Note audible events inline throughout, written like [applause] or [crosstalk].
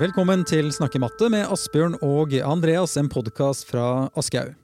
Velkommen til Snakke matte med Asbjørn og Andreas, en podkast fra Aschehoug.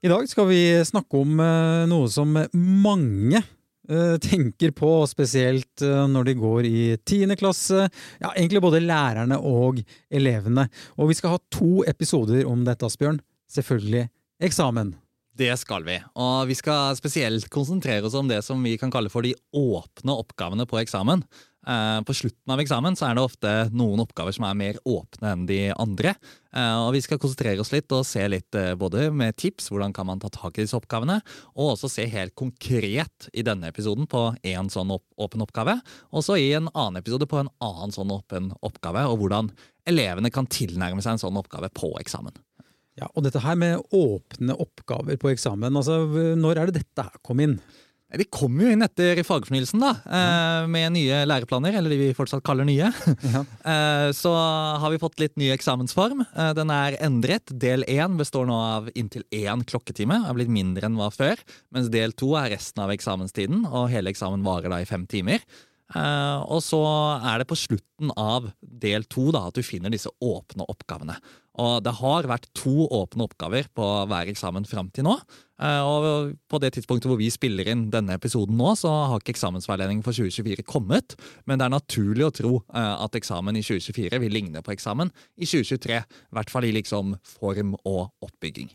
I dag skal vi snakke om eh, noe som mange eh, tenker på, spesielt eh, når de går i tiende klasse. Ja, egentlig både lærerne og elevene. Og vi skal ha to episoder om dette, Asbjørn. Selvfølgelig eksamen. Det skal vi. Og vi skal spesielt konsentrere oss om det som vi kan kalle for de åpne oppgavene på eksamen. Eh, på slutten av eksamen så er det ofte noen oppgaver som er mer åpne enn de andre. Eh, og Vi skal konsentrere oss litt og se litt eh, både med tips, hvordan kan man ta tak i disse oppgavene, og også se helt konkret i denne episoden på én sånn åpen oppgave, og så i en annen episode på en annen sånn åpen oppgave, og hvordan elevene kan tilnærme seg en sånn oppgave på eksamen. Ja, Og dette her med åpne oppgaver på eksamen, altså når er det dette her kom inn? Vi kom jo inn etter fagfornyelsen da, ja. med nye læreplaner, eller de vi fortsatt kaller nye. Ja. [laughs] Eh, så har vi fått litt ny eksamensform. Eh, den er endret. Del én består nå av inntil én klokketime. Har blitt mindre enn var før. Mens del to er resten av eksamenstiden, og hele eksamen varer da i fem timer. Og så er det på slutten av del to at du finner disse åpne oppgavene. Og det har vært to åpne oppgaver på hver eksamen fram til nå. Eh, og på det tidspunktet hvor vi spiller inn denne episoden nå, så har ikke eksamensveiledningen for 2024 kommet. Men det er naturlig å tro eh, at eksamen i 2024 vil ligne på eksamen i 2023. I hvert fall i liksom form og oppbygging.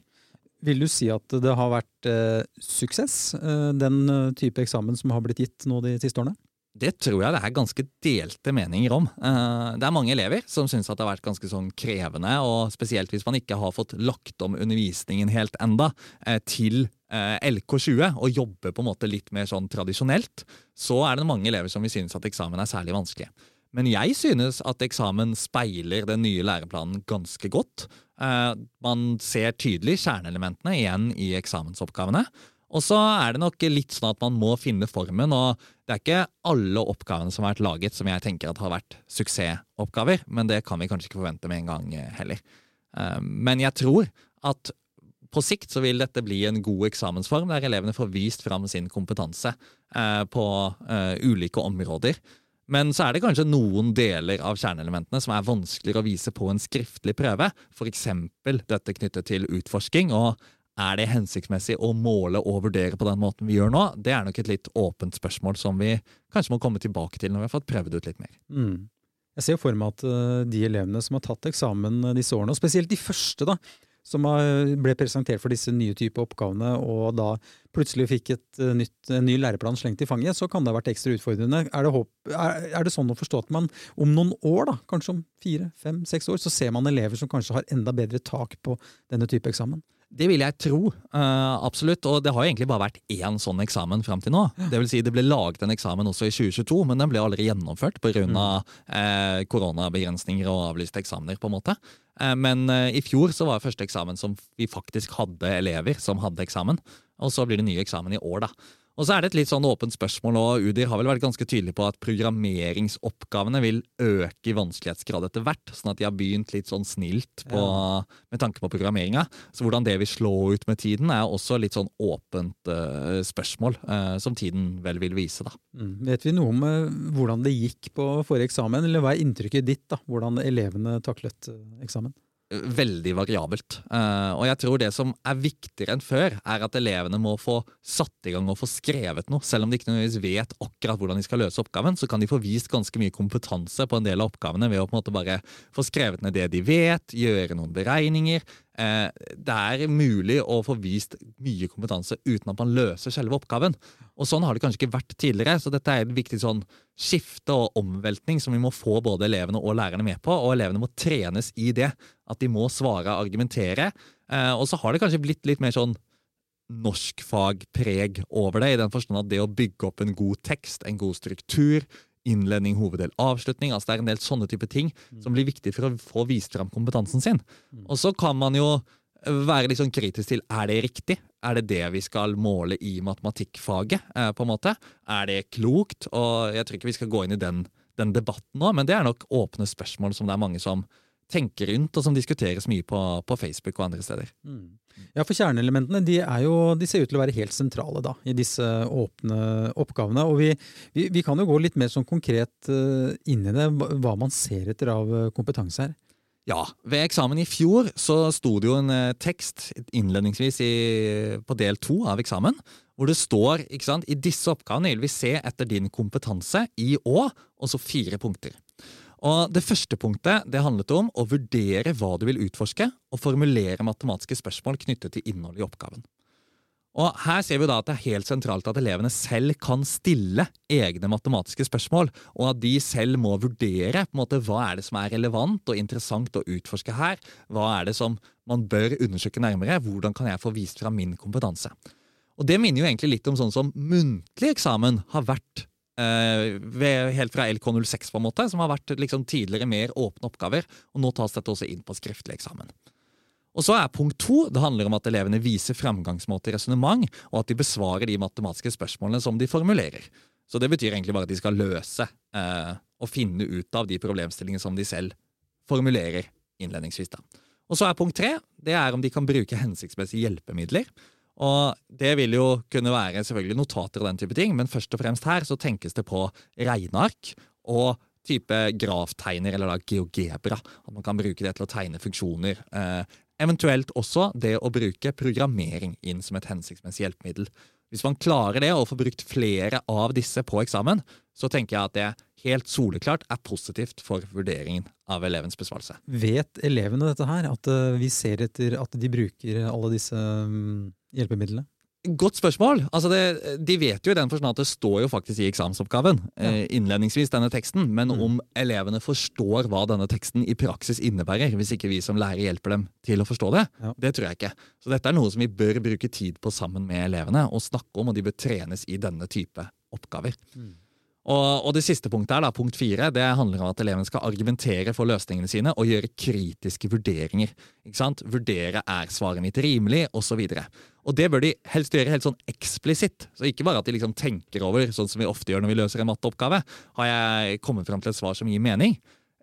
Vil du si at det har vært eh, suksess, eh, den type eksamen som har blitt gitt nå de siste årene? Det tror jeg det er ganske delte meninger om. Eh, det er mange elever som syns det har vært ganske sånn krevende, og spesielt hvis man ikke har fått lagt om undervisningen helt enda eh, til eh, LK20 og jobber på en måte litt mer sånn tradisjonelt, så er det mange elever som vil synes at eksamen er særlig vanskelig. Men jeg synes at eksamen speiler den nye læreplanen ganske godt. Man ser tydelig kjerneelementene igjen i eksamensoppgavene. Og så er det nok litt sånn at man må finne formen, og det er ikke alle oppgavene som har vært laget som jeg tenker at har vært suksessoppgaver, men det kan vi kanskje ikke forvente med en gang eh, heller. Eh, men jeg tror at på sikt så vil dette bli en god eksamensform, der elevene får vist fram sin kompetanse eh, på ulike områder. Men så er det kanskje noen deler av kjerneelementene som er vanskeligere å vise på en skriftlig prøve, f.eks. dette knyttet til utforsking. og er det hensiktsmessig å måle og vurdere på den måten vi gjør nå? Det er nok et litt åpent spørsmål som vi kanskje må komme tilbake til når vi har fått prøvd ut litt mer. Mm. Jeg ser for meg at uh, de elevene som har tatt eksamen disse årene, og spesielt de første, da, som ble presentert for disse nye typer oppgavene, og da plutselig fikk nytt, en ny læreplan slengt i fanget, så kan det ha vært ekstra utfordrende. Er det, håp, er, er det sånn å forstå at man om noen år, da, kanskje om fire, fem, seks år, så ser man elever som kanskje har enda bedre tak på denne type eksamen? Det vil jeg tro. Uh, absolutt. Og det har jo egentlig bare vært én sånn eksamen fram til nå. Det vil si det ble laget en eksamen også i 2022, men den ble aldri gjennomført pga. Mm. Uh, koronabegrensninger og avlyste eksamener. på en måte. Uh, men uh, i fjor så var det første eksamen som vi faktisk hadde elever som hadde eksamen. Og så blir det ny eksamen i år, da. Og så er det et litt sånn åpent spørsmål, og Udir har vel vært ganske tydelig på at programmeringsoppgavene vil øke i vanskelighetsgrad etter hvert, sånn at de har begynt litt sånn snilt på, ja. med tanke på programmeringa. Så hvordan det vil slå ut med tiden, er også litt sånn åpent uh, spørsmål, uh, som tiden vel vil vise, da. Mm. Vet vi noe om uh, hvordan det gikk på forrige eksamen, eller hva er inntrykket ditt, da, hvordan elevene taklet eksamen? Veldig variabelt. Uh, og jeg tror det som er viktigere enn før, er at elevene må få satt i gang og få skrevet noe. Selv om de ikke nødvendigvis vet akkurat hvordan de skal løse oppgaven, så kan de få vist ganske mye kompetanse på en del av oppgavene ved å på en måte bare få skrevet ned det de vet, gjøre noen beregninger, Eh, det er mulig å få vist mye kompetanse uten at man løser selve oppgaven. Og Sånn har det kanskje ikke vært tidligere, så dette er et viktig sånn skifte og omveltning som vi må få både elevene og lærerne med på. Og elevene må trenes i det. At de må svare og argumentere. Eh, og så har det kanskje blitt litt mer sånn norskfagpreg over det, i den forstand at det å bygge opp en god tekst, en god struktur, innledning, hoveddel, avslutning. altså Det er en del sånne type ting mm. som blir viktig for å få vist fram kompetansen sin. Mm. Og så kan man jo være litt sånn kritisk til er det riktig. Er det det vi skal måle i matematikkfaget? Eh, på en måte? Er det klokt? Og Jeg tror ikke vi skal gå inn i den, den debatten nå, men det er nok åpne spørsmål som det er mange som tenker rundt, og som diskuteres mye på, på Facebook og andre steder. Mm. Ja, for kjerneelementene de, jo, de, ser ut til å være helt sentrale da, i disse åpne oppgavene. Og vi, vi, vi kan jo gå litt mer sånn konkret uh, inn i det, hva man ser etter av eh, kompetanse her. Ja, ved eksamen i fjor så sto det jo en uh, tekst innledningsvis i, på del to av eksamen, hvor det står ikke sant, i disse oppgavene vil vi se etter din kompetanse i Å, og så fire punkter. Og Det første punktet det handlet om å vurdere hva du vil utforske, og formulere matematiske spørsmål knyttet til innholdet i oppgaven. Og Her ser vi da at det er helt sentralt at elevene selv kan stille egne matematiske spørsmål, og at de selv må vurdere på en måte, hva er det som er relevant og interessant å utforske her. Hva er det som man bør undersøke nærmere? Hvordan kan jeg få vist fra min kompetanse? Og Det minner jo egentlig litt om sånn som muntlig eksamen har vært eh, ved, helt fra LK06, på en måte, som har vært liksom, tidligere mer åpne oppgaver. og Nå tas dette også inn på skriftlig eksamen. Og så er Punkt to det handler om at elevene viser framgangsmåte i resonnement, og at de besvarer de matematiske spørsmålene som de formulerer. Så Det betyr egentlig bare at de skal løse eh, og finne ut av de problemstillingene som de selv formulerer innledningsvis. da. Og så er Punkt tre det er om de kan bruke hensiktsmessige hjelpemidler. Og det vil jo kunne være selvfølgelig notater og den type ting, men først og fremst her så tenkes det på regneark og type graftegner, eller da geogebra. At man kan bruke det til å tegne funksjoner. Eh, eventuelt også det å bruke programmering inn som et hensiktsmessig hjelpemiddel. Hvis man klarer det, og får brukt flere av disse på eksamen, så tenker jeg at det helt soleklart er positivt for vurderingen av elevens besvarelse. Vet elevene dette her? At eh, vi ser etter at de bruker alle disse mm, hjelpemidlene? Godt spørsmål. Altså det, de vet jo i den forstand at det står jo faktisk i eksamensoppgaven ja. eh, innledningsvis denne teksten, men mm. om elevene forstår hva denne teksten i praksis innebærer, hvis ikke vi som lærer hjelper dem til å forstå det, ja. det tror jeg ikke. Så dette er noe som vi bør bruke tid på sammen med elevene og snakke om, og de bør trenes i denne type oppgaver. Mm. Og, og, det siste punktet her, da, punkt fire, det handler om at elevene skal argumentere for løsningene sine og gjøre kritiske vurderinger. Ikke sant? Vurdere er svaret mitt rimelig, osv. Og, og det bør de helst gjøre helt sånn eksplisitt. Så ikke bare at de liksom tenker over, sånn som vi ofte gjør når vi løser en matteoppgave. Har jeg kommet fram til et svar som gir mening?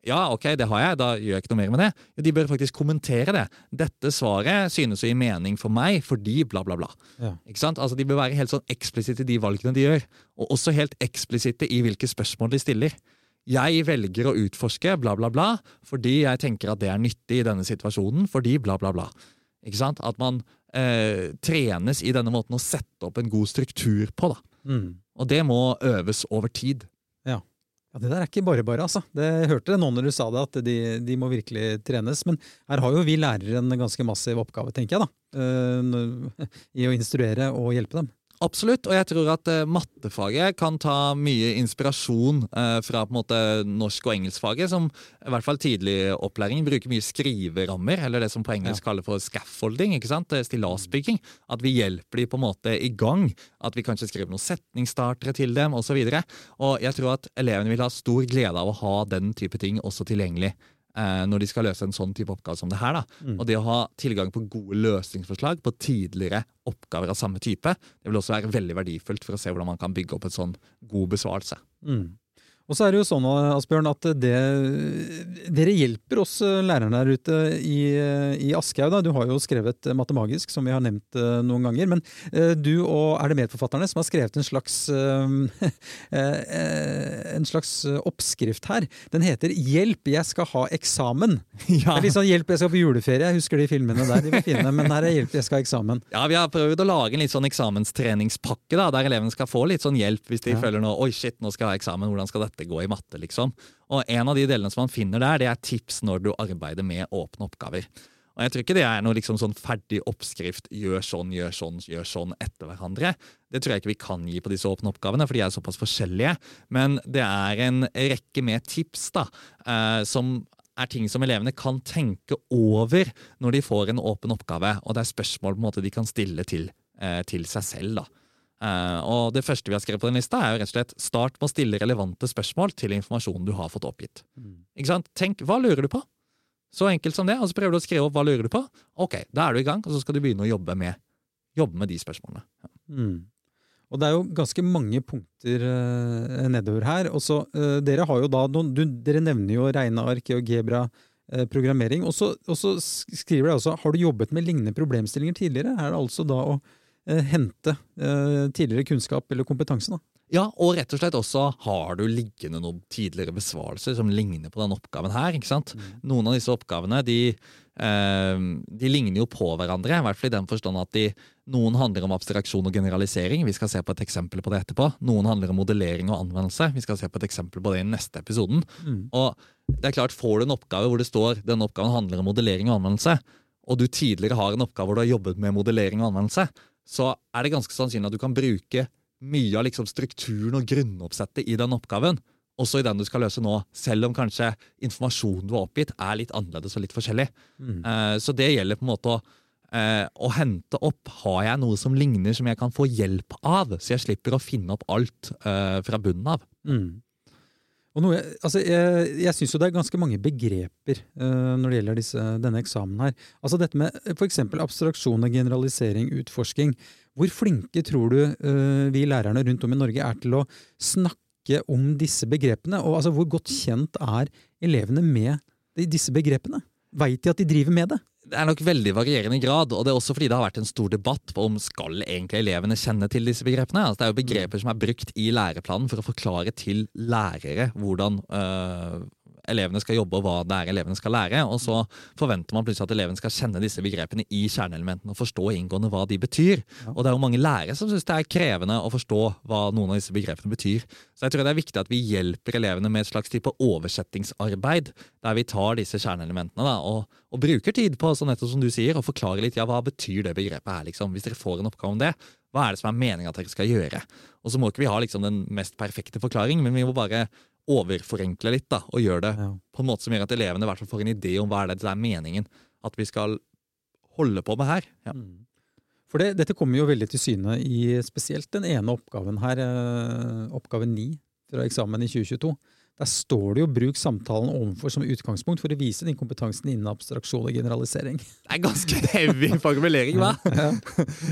Ja, ok, det har jeg, da gjør jeg ikke noe mer med det. De bør faktisk kommentere det. Dette svaret synes å gi mening for meg fordi bla, bla, bla. Ja. Ikke sant? Altså, De bør være helt sånn eksplisitte i de valgene de gjør, og også helt eksplisitte i hvilke spørsmål de stiller. Jeg velger å utforske bla, bla, bla fordi jeg tenker at det er nyttig i denne situasjonen, fordi bla, bla, bla. Ikke sant? At man eh, trenes i denne måten å sette opp en god struktur på. da. Mm. Og det må øves over tid. Ja. Det der er ikke bare bare, altså. Det hørte det nå når du sa det, at de, de, må virkelig trenes. Men her har jo vi lærere en ganske massiv oppgave, tenker jeg, da. Uh, [laughs] I å instruere og hjelpe dem. Absolutt, og jeg tror at uh, mattefaget kan ta mye inspirasjon uh, fra på en måte norsk- og engelskfaget, som i hvert fall tidlig opplæring bruker mye skriverammer, eller det som på engelsk ja. kaller for scaffolding, ikke sant? stillasbygging. At vi hjelper de på en måte i gang. At vi kanskje skriver noen setningsstartere til dem, osv. Og, så og jeg tror at elevene vil ha stor glede av å ha den type ting også tilgjengelig eh, når de skal løse en sånn type oppgave som det her. da. Mm. Og det å ha tilgang på gode løsningsforslag på tidligere oppgaver av samme type, det vil også være veldig verdifullt for å se hvordan man kan bygge opp en sånn god besvarelse. Mm. Og så er det jo sånn Asbjørn, at det, dere hjelper oss eh, lærerne der ute i, eh, i Aschehoug. Du har jo skrevet Matemagisk, som vi har nevnt eh, noen ganger. Men du og er det medforfatterne som har skrevet en slags, [laughs] en slags oppskrift her. Den heter 'Hjelp, jeg skal ha eksamen'. [laughs] Ja. Det er litt sånn 'Hjelp, jeg skal på juleferie'. Jeg husker de filmene der. De var fine. Men her er 'Hjelp, jeg skal ha eksamen'. Ja, Vi har prøvd å lage en litt sånn eksamenstreningspakke, da, der elevene skal få litt sånn hjelp hvis de ja. føler nå 'oi, shit, nå skal jeg ha eksamen', hvordan skal dette gå i matte, liksom. Og en av de delene som man finner der, det er tips når du arbeider med åpne oppgaver. Og jeg tror ikke det er noe liksom sånn ferdig oppskrift, gjør sånn, gjør sånn, gjør sånn etter hverandre. Det tror jeg ikke vi kan gi på disse åpne oppgavene, for de er såpass forskjellige. Men det er en rekke med tips da, eh, som er ting som elevene kan tenke over når de får en åpen oppgave, og det er spørsmål på en måte de kan stille til, eh, til seg selv. da. Uh, og Det første vi har skrevet på den lista, er jo rett og slett start med å stille relevante spørsmål til informasjonen du har fått oppgitt. Mm. Ikke sant? Tenk, hva lurer du på? Så enkelt som det. Og så prøver du å skrive opp hva lurer du på. Ok, da er du i gang, og så skal du begynne å jobbe med, jobbe med de spørsmålene. Ja. Mm. Og det er jo ganske mange punkter uh, nedover her. Og så, uh, dere har jo da noen, du, Dere nevner jo regneark, GeoGebra, uh, programmering. Og så, skriver dere også har du jobbet med lignende problemstillinger tidligere. Er det altså da å eh, hente eh, tidligere kunnskap eller kompetanse? da? Ja, og rett og slett også har du liggende noen tidligere besvarelser som ligner på denne oppgaven her. ikke sant? Mm. Noen av disse oppgavene de, eh, de, ligner jo på hverandre, i hvert fall i den forstand at de, noen handler om abstraksjon og generalisering. Vi skal se på et eksempel på det etterpå. Noen handler om modellering og anvendelse. Vi skal se på et eksempel på det i neste episoden. Mm. Og det er klart, Får du en oppgave hvor det står denne oppgaven handler om modellering og anvendelse, og du tidligere har en oppgave hvor du har jobbet med modellering og anvendelse, så er det ganske sannsynlig at du kan bruke mye av liksom strukturen og grunnoppsettet i den oppgaven, også i den du skal løse nå, selv om kanskje informasjonen du har oppgitt, er litt annerledes og litt forskjellig. Mm. Uh, så det gjelder på en måte å, uh, å hente opp Har jeg noe som ligner, som jeg kan få hjelp av, så jeg slipper å finne opp alt uh, fra bunnen av. Mm. Noe, altså jeg jeg syns jo det er ganske mange begreper uh, når det gjelder disse, denne eksamen her. Altså dette med f.eks. abstraksjon og generalisering, utforsking. Hvor flinke tror du uh, vi lærerne rundt om i Norge er til å snakke om disse begrepene? Og altså, hvor godt kjent er elevene med disse begrepene? Veit de at de driver med det? Det er nok veldig varierende grad, og det er også fordi det har vært en stor debatt på om skal egentlig elevene kjenne til disse begrepene. Altså, det er jo begreper som er brukt i læreplanen for å forklare til lærere hvordan øh, elevene skal jobbe, og hva det er elevene skal lære. Og så forventer man plutselig at elevene skal kjenne disse begrepene i kjerneelementene og forstå inngående hva de betyr. Og det er jo mange lærere som syns det er krevende å forstå hva noen av disse begrepene betyr. Så jeg tror det er viktig at vi hjelper elevene med et slags type oversettingsarbeid, der vi tar disse kjerneelementene da, og, og, bruker tid på, sånn nettopp som du sier, å forklare litt ja, hva betyr det begrepet her, liksom. Hvis dere får en oppgave om det, hva er det som er meninga at dere skal gjøre? Og så må ikke vi ha liksom den mest perfekte forklaring, men vi må bare overforenkle litt da, og gjøre det ja. på en måte som gjør at elevene i hvert fall får en idé om hva er det er meningen at vi skal holde på med her. Ja. Mm. For det, Dette kommer jo veldig til syne i spesielt den ene oppgaven her, eh, oppgave 9 fra eksamen i 2022. Der står det jo 'bruk samtalen ovenfor som utgangspunkt for å vise din kompetansen innen abstraksjon og generalisering'. Det er ganske heavy formulering, hva? [laughs] ja,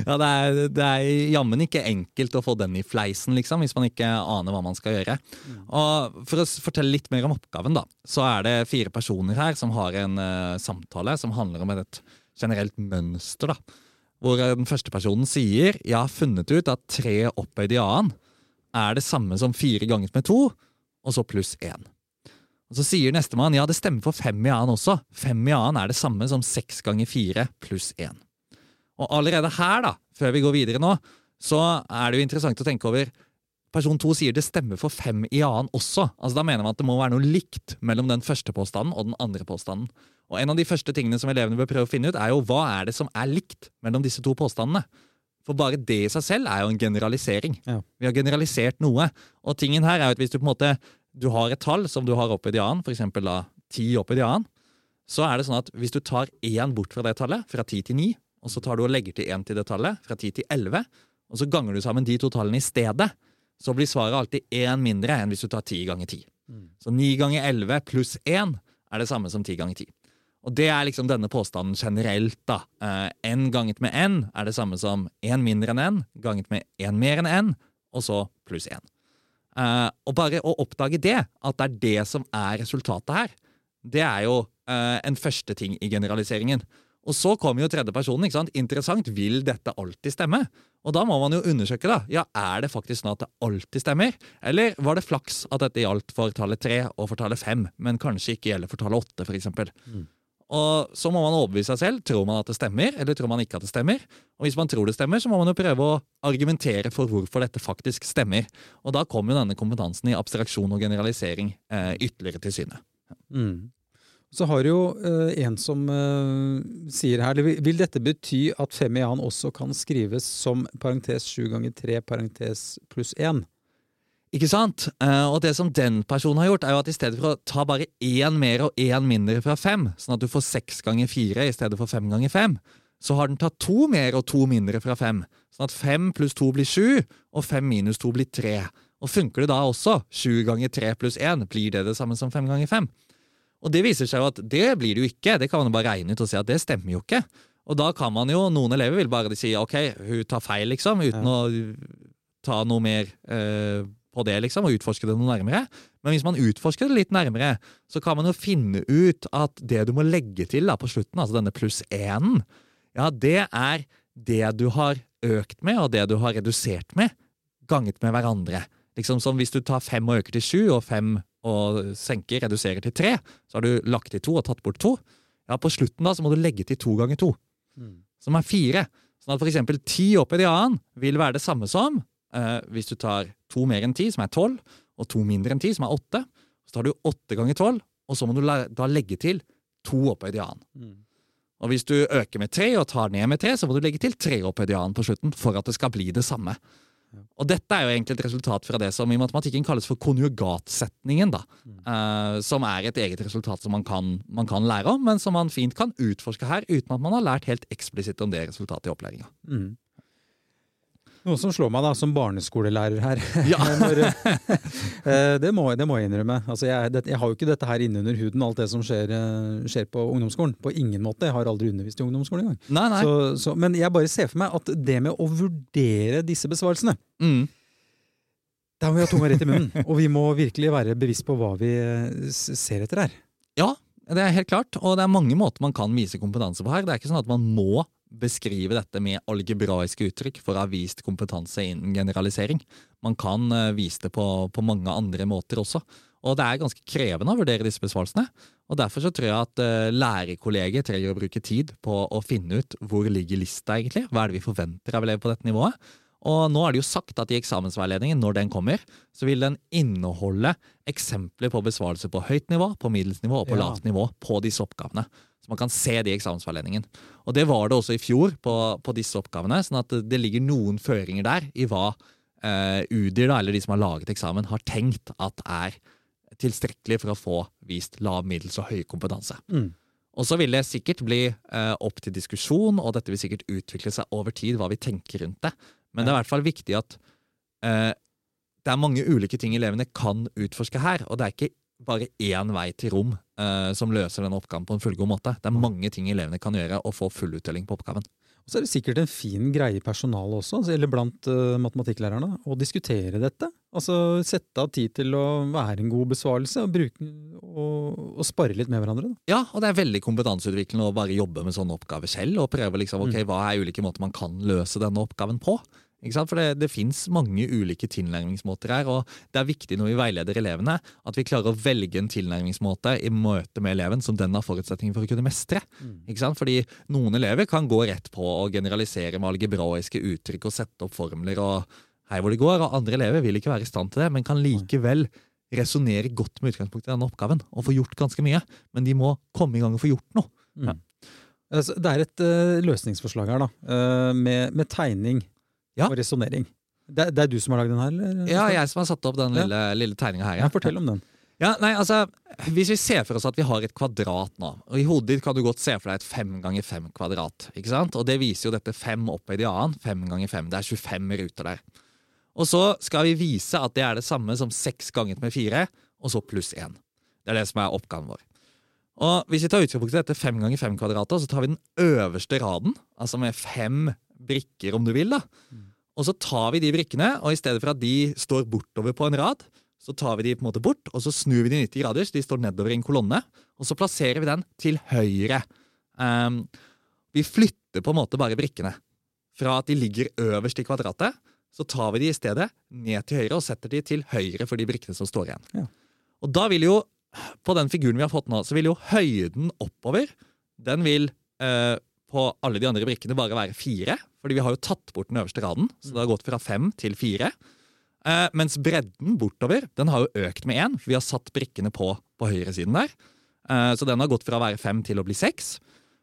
ja det, er, det er jammen ikke enkelt å få den i fleisen, liksom, hvis man ikke aner hva man skal gjøre. Og For å fortelle litt mer om oppgaven, da, så er det fire personer her som har en uh, samtale som handler om et generelt mønster. da. Hvor den første personen sier 'Jeg har funnet ut at tre opphøyd i a-en er det samme som fire ganget med to' og så pluss én. Og Så sier nestemann ja, det stemmer for fem i annen også. Fem i annen er det samme som seks ganger fire pluss én. Og allerede her, da, før vi går videre nå, så er det jo interessant å tenke over Person to sier det stemmer for fem i annen også. Altså Da mener man at det må være noe likt mellom den første påstanden og den andre påstanden. Og En av de første tingene som elevene bør prøve å finne ut, er jo hva er det som er likt mellom disse to påstandene. For bare det i seg selv er jo en generalisering. Ja. Vi har generalisert noe. Og tingen her er jo at hvis du på en måte du har et tall som du har oppi dianen, f.eks. ti oppi dianen, så er det sånn at hvis du tar én bort fra det tallet, fra ti til ni, og så tar du og legger til én til det tallet, fra ti til elleve, og så ganger du sammen de to tallene i stedet, så blir svaret alltid én mindre enn hvis du tar ti ganger ti. Mm. Så ni ganger elleve pluss én er det samme som ti ganger ti. Og det er liksom denne påstanden generelt, da. Eh, n ganget med n er det samme som én mindre enn n ganget med én mer enn n, og så pluss én. Eh, og bare å oppdage det, at det er det som er resultatet her, det er jo eh, en første ting i generaliseringen. Og så kommer jo tredje personen. ikke sant? Interessant, vil dette alltid stemme? Og da må man jo undersøke, da. Ja, er det faktisk sånn at det alltid stemmer? Eller var det flaks at dette gjaldt for tallet tre og for tallet fem, men kanskje ikke gjelder for tallet åtte, f.eks.? Mm. Og Så må man overbevise seg selv. Tror man at det stemmer, eller tror man ikke at det stemmer? Og Hvis man tror det stemmer, så må man jo prøve å argumentere for hvorfor dette faktisk stemmer. Og Da kommer jo denne kompetansen i abstraksjon og generalisering eh, ytterligere til syne. Mm. Så har jo eh, en som eh, sier her Vil dette bety at fem i annen også kan skrives som parentes sju ganger tre parentes pluss én? Ikke sant? Uh, og det som den personen har gjort, er jo at i stedet for å ta bare én mer og én mindre fra fem, sånn at du får seks ganger fire i stedet for fem ganger fem, så har den tatt to mer og to mindre fra fem. Sånn at fem pluss to blir sju, og fem minus to blir tre. Og funker det da også? Sju ganger tre pluss én, blir det det samme som fem ganger fem? Og det viser seg jo at det blir det jo ikke. Det kan man jo bare regne ut og si at det stemmer jo ikke. Og da kan man jo, noen elever vil bare si ok, hun tar feil, liksom, uten ja. å ta noe mer eh, på det liksom, og utforske det noe nærmere. Men hvis man utforsker det litt nærmere, så kan man jo finne ut at det du må legge til da, på slutten, altså denne pluss énen, ja, det er det du har økt med, og det du har redusert med, ganget med hverandre. Liksom som Hvis du tar fem og øker til sju, og fem og senker, reduserer til tre, så har du lagt til to og tatt bort to. Ja, På slutten da, så må du legge til to ganger to, mm. som er fire. Sånn at for eksempel ti oppi de annen vil være det samme som hvis du tar to mer enn ti, som er tolv, og to mindre enn ti, som er åtte. Så tar du åtte ganger tolv, og så må du da legge til to opphøyd i annen. Mm. Og hvis du øker med tre og tar ned med tre, så må du legge til tre opphøyd i annen på slutten for at det skal bli det samme. Og dette er jo egentlig et resultat fra det som i matematikken kalles for konjugatsetningen. da, mm. uh, Som er et eget resultat som man kan, man kan, lære om, men som man fint kan utforske her uten at man har lært helt eksplisitt om det resultatet i opplæringa. Mm. Noe som slår meg da, som barneskolelærer her. [laughs] Ja. [laughs] Når, eh, det, må, det, må, jeg innrømme. Altså, jeg, det, jeg, har jo ikke dette her innunder huden, alt det som skjer, eh, skjer, på ungdomsskolen. På ingen måte. Jeg har aldri undervist i ungdomsskolen engang. Nei, nei. Så, så, men jeg bare ser for meg at det med å vurdere disse besvarelsene mm. Der må vi ha tunga rett i munnen. [laughs] Og vi må virkelig være bevisst på hva vi eh, ser etter her. Ja, det er helt klart. Og det er mange måter man kan vise kompetanse på her. Det er ikke sånn at man må beskrive dette med algebraiske uttrykk for å ha vist kompetanse innen generalisering. Man kan uh, vise det på, på, mange andre måter også. Og det er ganske krevende å vurdere disse besvarelsene. Og Derfor så tror jeg at uh, lærerkollegiet trenger å bruke tid på å finne ut hvor ligger lista egentlig. Hva er det vi forventer av elever på dette nivået? Og nå er det jo sagt at i eksamensveiledningen, når den kommer, så vil den inneholde eksempler på besvarelse på høyt nivå, på middels nivå og på ja. lavt nivå på disse oppgavene. Så man kan se det i eksamensveiledningen. Og det var det også i fjor på, på disse oppgavene. sånn at det ligger noen føringer der i hva eh, UDIR, eller de som har laget eksamen, har tenkt at er tilstrekkelig for å få vist lav, middels og høy kompetanse. Mm. Og så vil det sikkert bli eh, opp til diskusjon, og dette vil sikkert utvikle seg over tid, hva vi tenker rundt det. Men det er i hvert fall viktig at eh, det er mange ulike ting elevene kan utforske her. Og det er ikke bare én vei til rom eh, som løser den oppgaven på en fullgod måte. Det er mange ting elevene kan gjøre og få full uttelling på oppgaven. Og så er det sikkert en fin greie i personalet også, altså, eller blant uh, matematikklærerne, å diskutere dette. Altså sette av tid til å være en god besvarelse, og, bruke, og, og spare litt med hverandre. Da. Ja, og det er veldig kompetanseutviklende å bare jobbe med sånne oppgaver selv, og prøve liksom, ok, mm. hva er ulike måter man kan løse denne oppgaven på. For det, det fins mange ulike tilnærmingsmåter her, og det er viktig når vi veileder elevene, at vi klarer å velge en tilnærmingsmåte i møte med eleven som den har forutsetninger for å kunne mestre. Mm. Fordi noen elever kan gå rett på å generalisere med algebraiske uttrykk og sette opp formler og hei hvor det går, og andre elever vil ikke være i stand til det, men kan likevel resonnere godt med utgangspunktet i denne oppgaven og få gjort ganske mye. Men de må komme i gang og få gjort noe. Mm. Ja. Altså, det er et uh, løsningsforslag her, da, uh, med, med tegning ja. og resonnering. Det, det, er du som har lagd den her? Eller? Ja, jeg som har satt opp den lille, ja. lille tegninga her. Ja. Fortell om den. Ja, nei, altså, Hvis vi ser for oss at vi har et kvadrat nå, og i hodet ditt kan du godt se for deg et fem ganger fem kvadrat. ikke sant? Og Det viser jo dette fem opphøyd i annen. Fem ganger fem. Det er 25 ruter der. Og så skal vi vise at det er det samme som seks ganget med fire, og så pluss én. Det er det som er oppgaven vår. Og Hvis vi tar utgangspunkt i dette fem ganger fem kvadrater, så tar vi den øverste raden, altså med fem brikker, om du vil. da. Og så tar vi de brikkene, og i stedet for at de står bortover på en rad, så tar vi de på en måte bort, og så snur vi de 90 grader, så de står nedover i en kolonne. Og så plasserer vi den til høyre. Um, vi flytter på en måte bare brikkene. Fra at de ligger øverst i kvadratet, så tar vi de i stedet ned til høyre og setter de til høyre for de brikkene som står igjen. Ja. Og da vil jo, på den figuren vi har fått nå, så vil jo høyden oppover Den vil eh, på alle de andre brikkene bare være fire. Fordi vi har jo tatt bort den øverste raden, så det har gått fra fem til fire. Eh, mens bredden bortover den har jo økt med én. Vi har satt brikkene på på høyresiden der. Eh, så den har gått fra å være fem til å bli seks.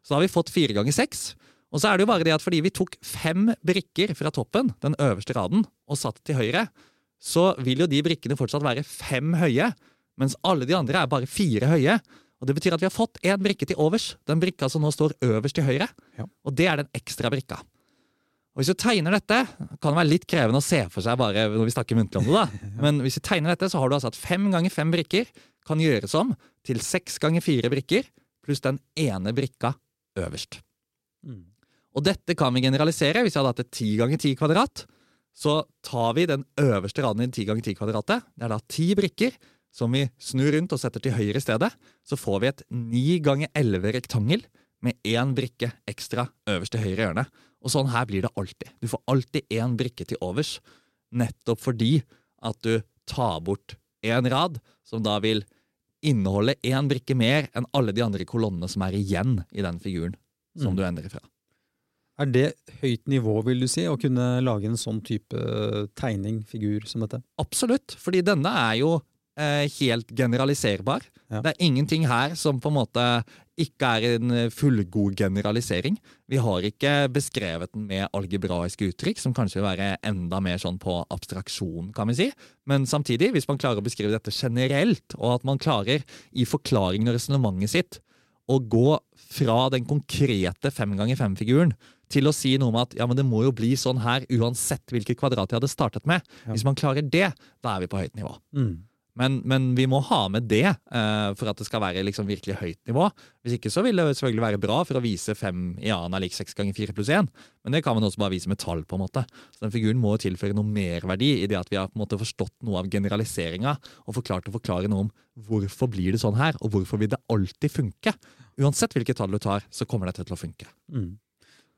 Så da har vi fått fire ganger seks. Og så er det jo bare det at fordi vi tok fem brikker fra toppen, den øverste raden, og satt til høyre, så vil jo de brikkene fortsatt være fem høye, mens alle de andre er bare fire høye. Og Det betyr at vi har fått én brikke til overs, den brikka som nå står øverst til høyre. Ja. Og det er den ekstra brikka. Og Hvis du tegner dette, kan det være litt krevende å se for seg bare når vi snakker muntlig om det. da. [laughs] Men hvis du tegner dette, så har du altså at fem ganger fem brikker kan gjøres om til seks ganger fire brikker, pluss den ene brikka øverst. Mm. Og dette kan vi generalisere hvis vi hadde hatt et ti ganger ti kvadrat. så tar vi den øverste raden i 10 ganger 10-kvadratet. Det er da ti brikker som vi snur rundt og setter til høyre i stedet. Så får vi et 9 ganger 11 rektangel med én brikke ekstra øverst til høyre hjørne. Og sånn her blir det alltid. Du får alltid én brikke til overs, nettopp fordi at du tar bort én rad, som da vil inneholde én brikke mer enn alle de andre kolonnene som er igjen i den figuren som Mm. du endrer fra. Er det høyt nivå, vil du si, å kunne lage en sånn type tegning, figur, som dette? Absolutt, fordi denne er jo eh, helt generaliserbar. Ja. Det er ingenting her som på en måte ikke er en eh, fullgod generalisering. Vi har ikke beskrevet den med algebraiske uttrykk, som kanskje vil være enda mer sånn på abstraksjon, kan vi si. Men samtidig, hvis man klarer å beskrive dette generelt, og at man klarer i forklaringen og resonnementet sitt å gå fra den konkrete fem ganger fem-figuren til å si noe om at ja, men det må jo bli sånn her uansett hvilket kvadrat jeg hadde startet med. Ja. Hvis man klarer det, da er vi på høyt nivå. Mm. Men, men vi må ha med det uh, for at det skal være liksom virkelig høyt nivå. Hvis ikke så vil det selvfølgelig være bra for å vise fem i annen er lik seks ganger fire pluss én. Men det kan man også bare vise med tall. på en måte. Så den figuren må jo tilføre noe merverdi i det at vi har på en måte forstått noe av generaliseringa og forklart å forklare noe om hvorfor blir det sånn her, og hvorfor vil det alltid funke. Uansett hvilket tall du tar, så kommer dette til å funke. Mm.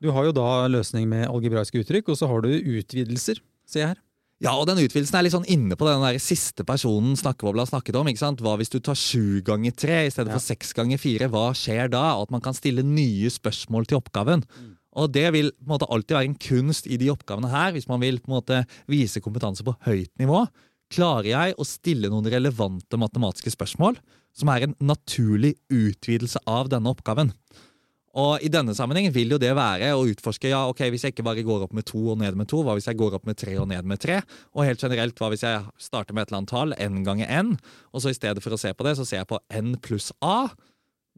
Du har jo da løsning med algebraiske uttrykk, og så har du utvidelser, ser jeg her. Ja, og den utvidelsen er litt sånn inne på den der siste personen snakkebobla snakket om. ikke sant? Hva hvis du tar sju ganger tre i stedet Ja. for seks ganger fire? Hva skjer da? At man kan stille nye spørsmål til oppgaven. Og det vil på en måte alltid være en kunst i de oppgavene her, hvis man vil på en måte vise kompetanse på høyt nivå. Klarer jeg å stille noen relevante matematiske spørsmål som er en naturlig utvidelse av denne oppgaven? Og I denne sammenhengen vil jo det være å utforske ja, ok, hvis jeg ikke bare går opp med to og ned med to, hva hvis jeg går opp med tre og ned med tre? Og helt generelt, hva hvis jeg starter med et eller annet tall, n ganger n, og så i stedet for å se på det, så ser jeg på n pluss a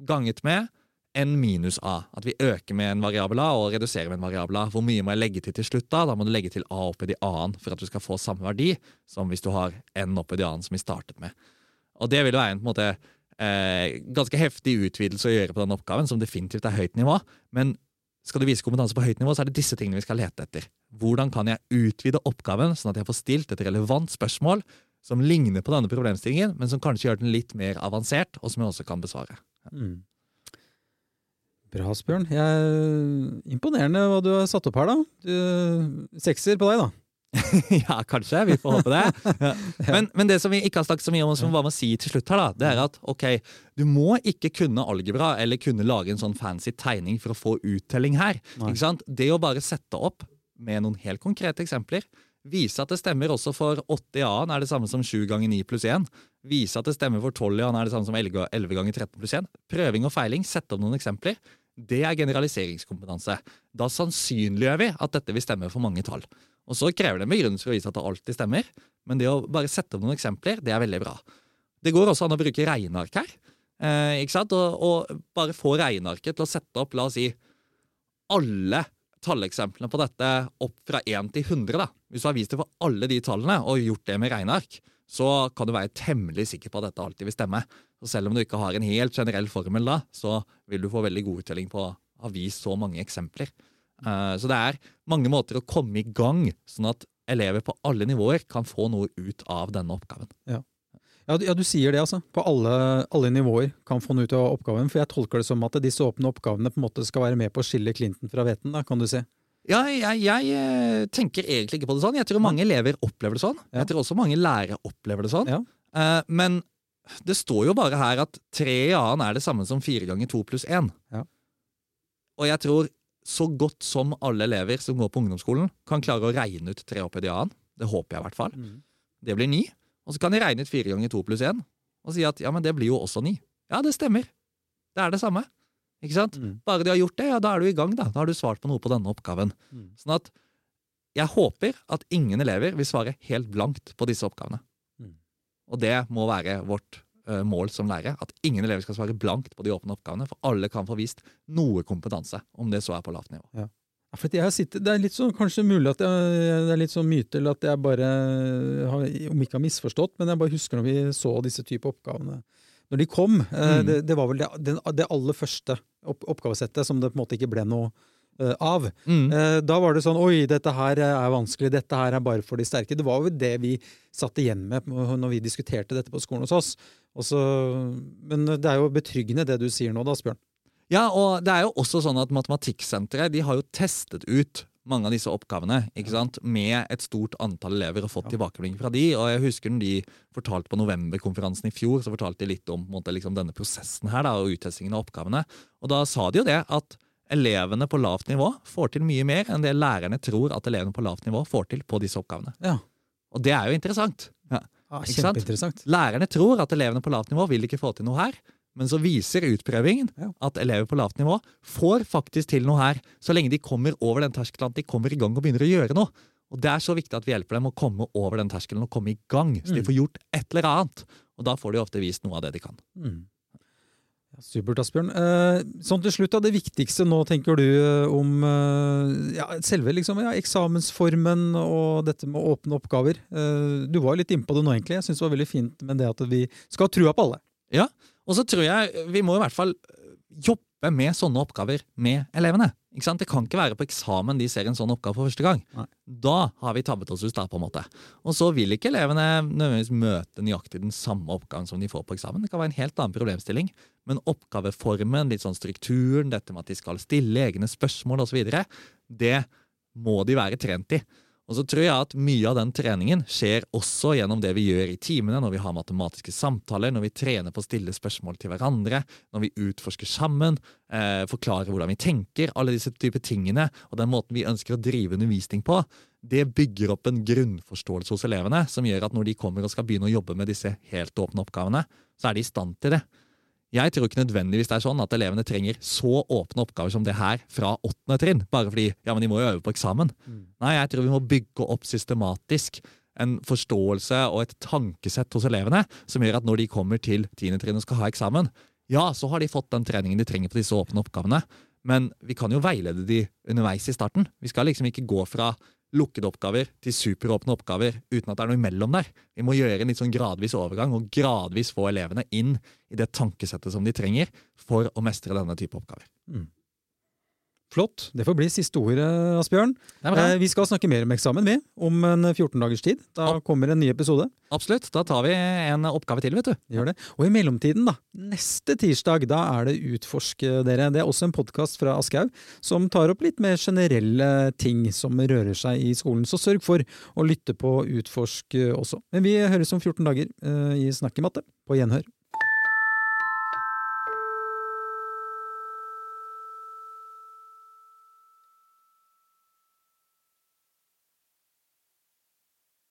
ganget med n minus a. At vi øker med en variabel a og reduserer med en variabel a. Hvor mye må jeg legge til til slutt? Da Da må du legge til a oppi de a-en for at du skal få samme verdi som hvis du har n oppi de a-en som vi startet med. Og det vil jo være en på en måte eh, ganske heftig utvidelse å gjøre på den oppgaven, som definitivt er høyt nivå. Men skal du vise kompetanse på høyt nivå, så er det disse tingene vi skal lete etter. Hvordan kan jeg utvide oppgaven, sånn at jeg får stilt et relevant spørsmål som ligner på denne problemstillingen, men som kanskje gjør den litt mer avansert, og som jeg også kan besvare. Mm. Bra, Asbjørn. Imponerende hva du har satt opp her, da. Du... Sekser på deg, da. [laughs] ja, kanskje. Vi får håpe det. [laughs] Ja. Men, men det som vi ikke har snakket så mye om, som hva man sier til slutt her, da, det er at ok, du må ikke kunne algebra eller kunne lage en sånn fancy tegning for å få uttelling her. Det å bare sette opp med noen helt konkrete eksempler, vise at det stemmer også for 8 i a-en er det samme som 7 ganger 9 pluss 1, vise at det stemmer for 12 i a-en er det samme som 11 ganger 13 pluss 1, prøving og feiling, sette opp noen eksempler, det er generaliseringskompetanse. Da sannsynliggjør vi at dette vil stemme for mange tall. Og så krever det en begrunnelse for å vise at det alltid stemmer, men det å bare sette opp noen eksempler, det er veldig bra. Det går også an å bruke regneark her. Eh, ikke sant? Og, og bare få regnearket til å sette opp, la oss si, alle talleksemplene på dette opp fra 1 til 100. da. Hvis du har vist det for alle de tallene og gjort det med regneark, så kan du være temmelig sikker på at dette alltid vil stemme. Og selv om du ikke har en helt generell formel da, så vil du få veldig god uttelling på å ha vist så mange eksempler. Eh, Så det er mange måter å komme i gang, sånn at elever på alle nivåer kan få noe ut av denne oppgaven. Ja, du- ja, du sier det, altså. På alle, alle nivåer kan få noe ut av oppgaven. For jeg tolker det som at disse åpne oppgavene på en måte skal være med på å skille Clinton fra hveten, kan du se. Ja, jeg, jeg eh, tenker egentlig ikke på det sånn. Jeg tror mange elever opplever det sånn. Jeg tror også mange lærere opplever det sånn. Ja. Eh, men det står jo bare her at tre i annen er det samme som fire ganger to pluss én. Ja. Og jeg tror så godt som alle elever som går på ungdomsskolen, kan klare å regne ut tre opp i annen. Det håper jeg i hvert fall. Det blir ni. Og så kan de regne ut fire ganger to pluss én og si at ja, men det blir jo også ni. Ja, det stemmer. Det er det samme. Ikke sant? Mm. Bare de har gjort det, ja, da er du i gang. Da Da har du svart på noe på denne oppgaven. Mm. Sånn at jeg håper at ingen elever vil svare helt blankt på disse oppgavene. Mm. Og det må være vårt uh, mål som lærer. At ingen elever skal svare blankt på de åpne oppgavene. For alle kan få vist noe kompetanse, om det så er på lavt nivå. Ja, har Det er litt sånn, kanskje mulig at jeg, det er litt sånn myte, eller at jeg bare har, om ikke har misforstått, men jeg bare husker når vi så disse type oppgavene. Når de kom, eh, Mm. det, det var vel det, det, det aller første opp, oppgavesettet som det på en måte ikke ble noe uh, av. Mm. Uh, Da var det sånn Oi, dette her er vanskelig, dette her er bare for de sterke. Det var jo det vi satt igjen med når vi diskuterte dette på skolen hos oss. Også, men det er jo betryggende det du sier nå, da, Asbjørn. Ja, og det er jo også sånn at Matematikksenteret de har jo testet ut mange av disse oppgavene ikke sant? med et stort antall elever og fått tilbakemelding fra de. Og jeg husker når de fortalte på novemberkonferansen i fjor, så fortalte de litt om måte, liksom, denne prosessen her da, og uttestingen av oppgavene. Og da sa de jo det at elevene på lavt nivå får til mye mer enn det lærerne tror at elevene på lavt nivå får til på disse oppgavene. Ja. Og det er jo interessant. Ja. Ja, Kjempeinteressant. Lærerne tror at elevene på lavt nivå vil ikke få til noe her, men så viser utprøvingen at elever på lavt nivå får faktisk til noe her, så lenge de kommer over den terskelen at de kommer i gang og begynner å gjøre noe. Og Det er så viktig at vi hjelper dem å komme over den terskelen og komme i gang, så de Mm. får gjort et eller annet. Og da får de ofte vist noe av det de kan. Mm. Supert, Asbjørn. Eh, sånn til slutt, det viktigste nå, tenker du eh, om eh, ja, selve liksom, ja, eksamensformen og dette med åpne oppgaver. Du var litt innpå det nå, egentlig. Jeg syns det var veldig fint med det at vi skal ha trua på alle. Ja, og så tror jeg vi må i hvert fall jobbe med sånne oppgaver med elevene. Ikke sant? Det kan ikke være på eksamen de ser en sånn oppgave for første gang. Nei. Da har vi tabbet oss ut, da, på en måte. Og så vil ikke elevene nødvendigvis møte nøyaktig den samme oppgaven som de får på eksamen. Det kan være en helt annen problemstilling. Men oppgaveformen, litt sånn strukturen, dette med at de skal stille egne spørsmål osv., det må de være trent i. Og så tror jeg at mye av den treningen skjer også gjennom det vi gjør i timene, når vi har matematiske samtaler, når vi trener på å stille spørsmål til hverandre, når vi utforsker sammen, eh, forklarer hvordan vi tenker, alle disse typer tingene, og den måten vi ønsker å drive undervisning på, det bygger opp en grunnforståelse hos elevene som gjør at når de kommer og skal begynne å jobbe med disse helt åpne oppgavene, så er de i stand til det. Jeg tror ikke nødvendigvis det er sånn at elevene trenger så åpne oppgaver som det her fra åttende trinn, bare fordi ja, men de må jo øve på eksamen. Nei, jeg tror vi må bygge opp systematisk en forståelse og et tankesett hos elevene som gjør at når de kommer til tiende trinn og skal ha eksamen, ja, så har de fått den treningen de trenger på disse åpne oppgavene. Men vi kan jo veilede de underveis i starten. Vi skal liksom ikke gå fra lukkede oppgaver til superåpne oppgaver uten at det er noe imellom der. Vi må gjøre en litt sånn gradvis overgang og gradvis få elevene inn i det tankesettet som de trenger for å mestre denne type oppgaver. Flott. Det får bli siste ordet, Asbjørn. Eh, vi skal snakke mer om eksamen, vi, om en 14 dagers tid. Da Ja. kommer en ny episode. Absolutt. Da tar vi en oppgave til, vet du. Gjør det. Og i mellomtiden, da, neste tirsdag, da er det Utforsk dere. Det er også en podkast fra Aschehoug som tar opp litt mer generelle ting som rører seg i skolen. Så sørg for å lytte på Utforsk også. Men vi høres om 14 dager eh, i Snakk i matte. På gjenhør.